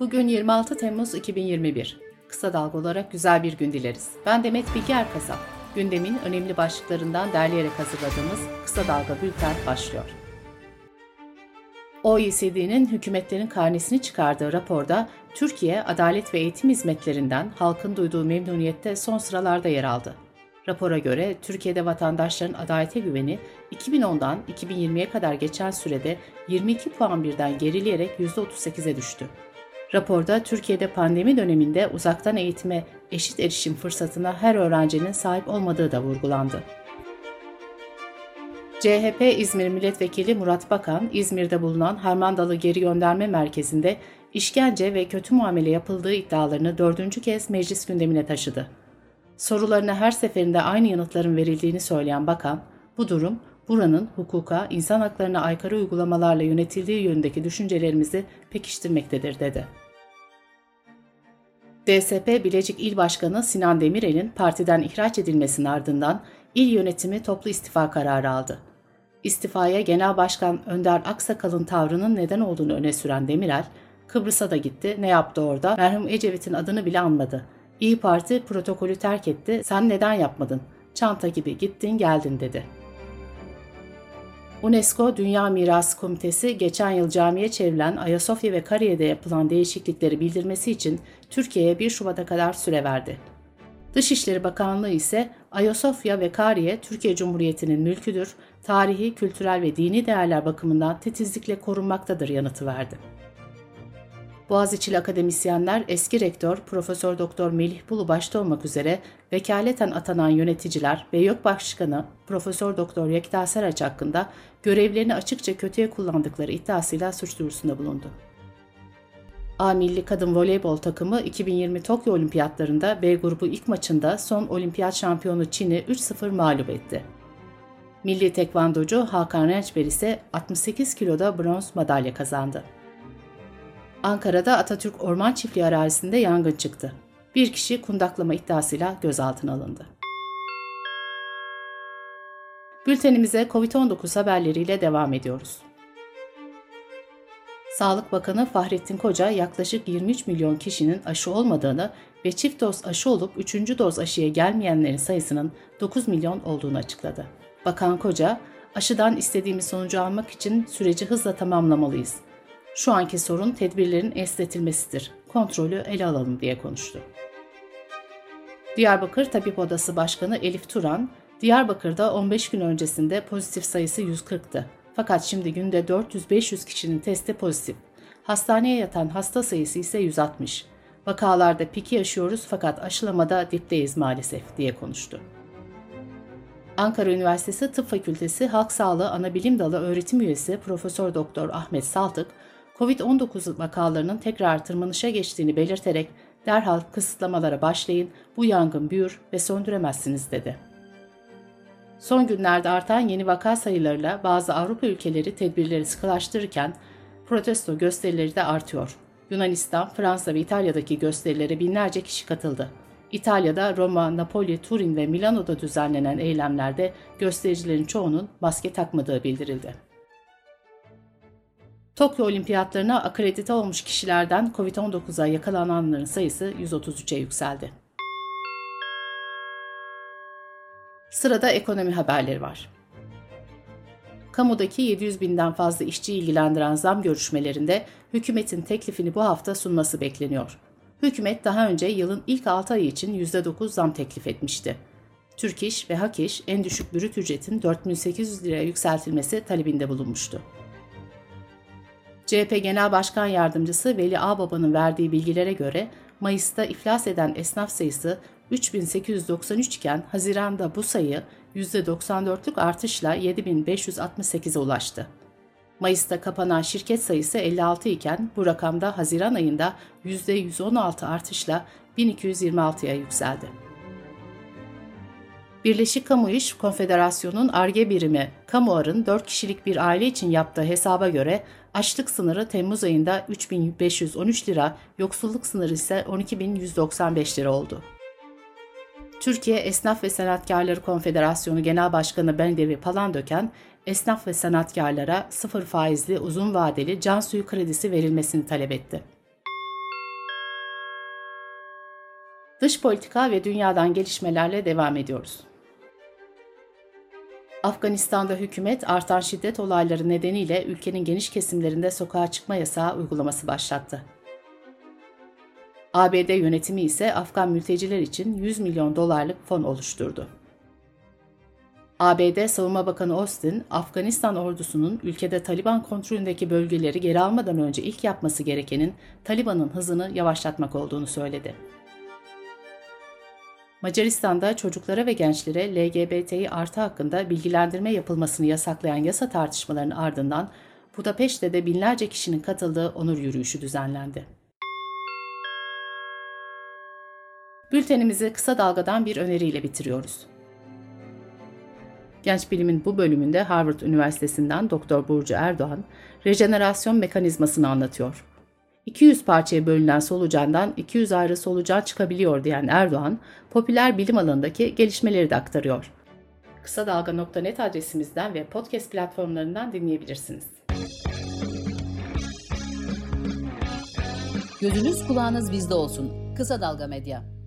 Bugün 26 Temmuz 2021. Kısa dalga olarak güzel bir gün dileriz. Ben Demet Bilge Erkasap. Gündemin önemli başlıklarından derleyerek hazırladığımız Kısa Dalga Bülten başlıyor. OECD'nin hükümetlerin karnesini çıkardığı raporda Türkiye adalet ve eğitim hizmetlerinden halkın duyduğu memnuniyette son sıralarda yer aldı. Rapora göre Türkiye'de vatandaşların adalete güveni 2010'dan 2020'ye kadar geçen sürede 22 puan birden gerileyerek %38'e düştü. Raporda Türkiye'de pandemi döneminde uzaktan eğitime eşit erişim fırsatına her öğrencinin sahip olmadığı da vurgulandı. CHP İzmir Milletvekili Murat Bakan, İzmir'de bulunan Harmandalı Geri Gönderme Merkezi'nde işkence ve kötü muamele yapıldığı iddialarını dördüncü kez meclis gündemine taşıdı. Sorularına her seferinde aynı yanıtların verildiğini söyleyen bakan, bu durum buranın hukuka, insan haklarına aykırı uygulamalarla yönetildiği yönündeki düşüncelerimizi pekiştirmektedir dedi. DSP Bilecik İl Başkanı Sinan Demirel'in partiden ihraç edilmesinin ardından il yönetimi toplu istifa kararı aldı. İstifaya Genel Başkan Önder Aksakal'ın tavrının neden olduğunu öne süren Demirel, Kıbrıs'a da gitti, ne yaptı orada, merhum Ecevit'in adını bile anmadı. İyi Parti protokolü terk etti, sen neden yapmadın? Çanta gibi gittin geldin dedi. UNESCO Dünya Mirası Komitesi geçen yıl camiye çevrilen Ayasofya ve Kariye'de yapılan değişiklikleri bildirmesi için Türkiye'ye 1 Şubat'a kadar süre verdi. Dışişleri Bakanlığı ise Ayasofya ve Kariye Türkiye Cumhuriyeti'nin mülküdür, tarihi, kültürel ve dini değerler bakımından titizlikle korunmaktadır yanıtı verdi. Boğaziçi'li akademisyenler eski rektör Profesör Doktor Melih Bulu başta olmak üzere vekaleten atanan yöneticiler ve YÖK Başkanı Profesör Doktor Yekta Saraç hakkında görevlerini açıkça kötüye kullandıkları iddiasıyla suç duyurusunda bulundu. A Milli Kadın Voleybol takımı 2020 Tokyo Olimpiyatlarında B grubu ilk maçında son olimpiyat şampiyonu Çin'i 3-0 mağlup etti. Milli tekvandocu Hakan Rençber ise 68 kiloda bronz madalya kazandı. Ankara'da Atatürk Orman Çiftliği arazisinde yangın çıktı. Bir kişi kundaklama iddiasıyla gözaltına alındı. Bültenimize COVID-19 haberleriyle devam ediyoruz. Sağlık Bakanı Fahrettin Koca yaklaşık 23 milyon kişinin aşı olmadığını ve çift doz aşı olup 3. doz aşıya gelmeyenlerin sayısının 9 milyon olduğunu açıkladı. Bakan Koca, aşıdan istediğimiz sonucu almak için süreci hızla tamamlamalıyız. Şu anki sorun tedbirlerin esnetilmesidir. Kontrolü ele alalım diye konuştu. Diyarbakır Tabip Odası Başkanı Elif Turan, Diyarbakır'da 15 gün öncesinde pozitif sayısı 140'tı. Fakat şimdi günde 400-500 kişinin testi pozitif. Hastaneye yatan hasta sayısı ise 160. Vakalarda piki yaşıyoruz fakat aşılamada dipteyiz maalesef diye konuştu. Ankara Üniversitesi Tıp Fakültesi Halk Sağlığı Anabilim Dalı öğretim üyesi Profesör Doktor Ahmet Saltık, COVID-19 vakalarının tekrar tırmanışa geçtiğini belirterek derhal kısıtlamalara başlayın, bu yangın büyür ve söndüremezsiniz dedi. Son günlerde artan yeni vaka sayılarıyla bazı Avrupa ülkeleri tedbirleri sıkılaştırırken protesto gösterileri de artıyor. Yunanistan, Fransa ve İtalya'daki gösterilere binlerce kişi katıldı. İtalya'da Roma, Napoli, Turin ve Milano'da düzenlenen eylemlerde göstericilerin çoğunun maske takmadığı bildirildi. Tokyo Olimpiyatlarına akredite olmuş kişilerden COVID-19'a yakalananların sayısı 133'e yükseldi. Sırada ekonomi haberleri var. Kamudaki 700 binden fazla işçi ilgilendiren zam görüşmelerinde hükümetin teklifini bu hafta sunması bekleniyor. Hükümet daha önce yılın ilk 6 ayı için %9 zam teklif etmişti. Türk İş ve Hak İş en düşük bürüt ücretin 4800 liraya yükseltilmesi talebinde bulunmuştu. CHP Genel Başkan Yardımcısı Veli Ağbaba'nın verdiği bilgilere göre Mayıs'ta iflas eden esnaf sayısı 3893 iken Haziran'da bu sayı %94'lük artışla 7568'e ulaştı. Mayıs'ta kapanan şirket sayısı 56 iken bu rakamda Haziran ayında %116 artışla 1226'ya yükseldi. Birleşik Kamu İş Konfederasyonu'nun ARGE birimi Kamuar'ın 4 kişilik bir aile için yaptığı hesaba göre açlık sınırı Temmuz ayında 3513 lira, yoksulluk sınırı ise 12195 lira oldu. Türkiye Esnaf ve Sanatkarları Konfederasyonu Genel Başkanı Bendevi Palandöken, esnaf ve sanatkarlara sıfır faizli uzun vadeli can suyu kredisi verilmesini talep etti. Dış politika ve dünyadan gelişmelerle devam ediyoruz. Afganistan'da hükümet artan şiddet olayları nedeniyle ülkenin geniş kesimlerinde sokağa çıkma yasağı uygulaması başlattı. ABD yönetimi ise Afgan mülteciler için 100 milyon dolarlık fon oluşturdu. ABD Savunma Bakanı Austin, Afganistan ordusunun ülkede Taliban kontrolündeki bölgeleri geri almadan önce ilk yapması gerekenin Taliban'ın hızını yavaşlatmak olduğunu söyledi. Macaristan'da çocuklara ve gençlere LGBTİ artı hakkında bilgilendirme yapılmasını yasaklayan yasa tartışmalarının ardından Budapeşte'de de binlerce kişinin katıldığı onur yürüyüşü düzenlendi. Bültenimizi kısa dalgadan bir öneriyle bitiriyoruz. Genç Bilim'in bu bölümünde Harvard Üniversitesi'nden Dr. Burcu Erdoğan, rejenerasyon mekanizmasını anlatıyor. 200 parçaya bölünen solucandan 200 ayrı solucan çıkabiliyor diyen Erdoğan, popüler bilim alanındaki gelişmeleri de aktarıyor. Kısa Dalga.net adresimizden ve podcast platformlarından dinleyebilirsiniz. Gözünüz kulağınız bizde olsun. Kısa Dalga Medya.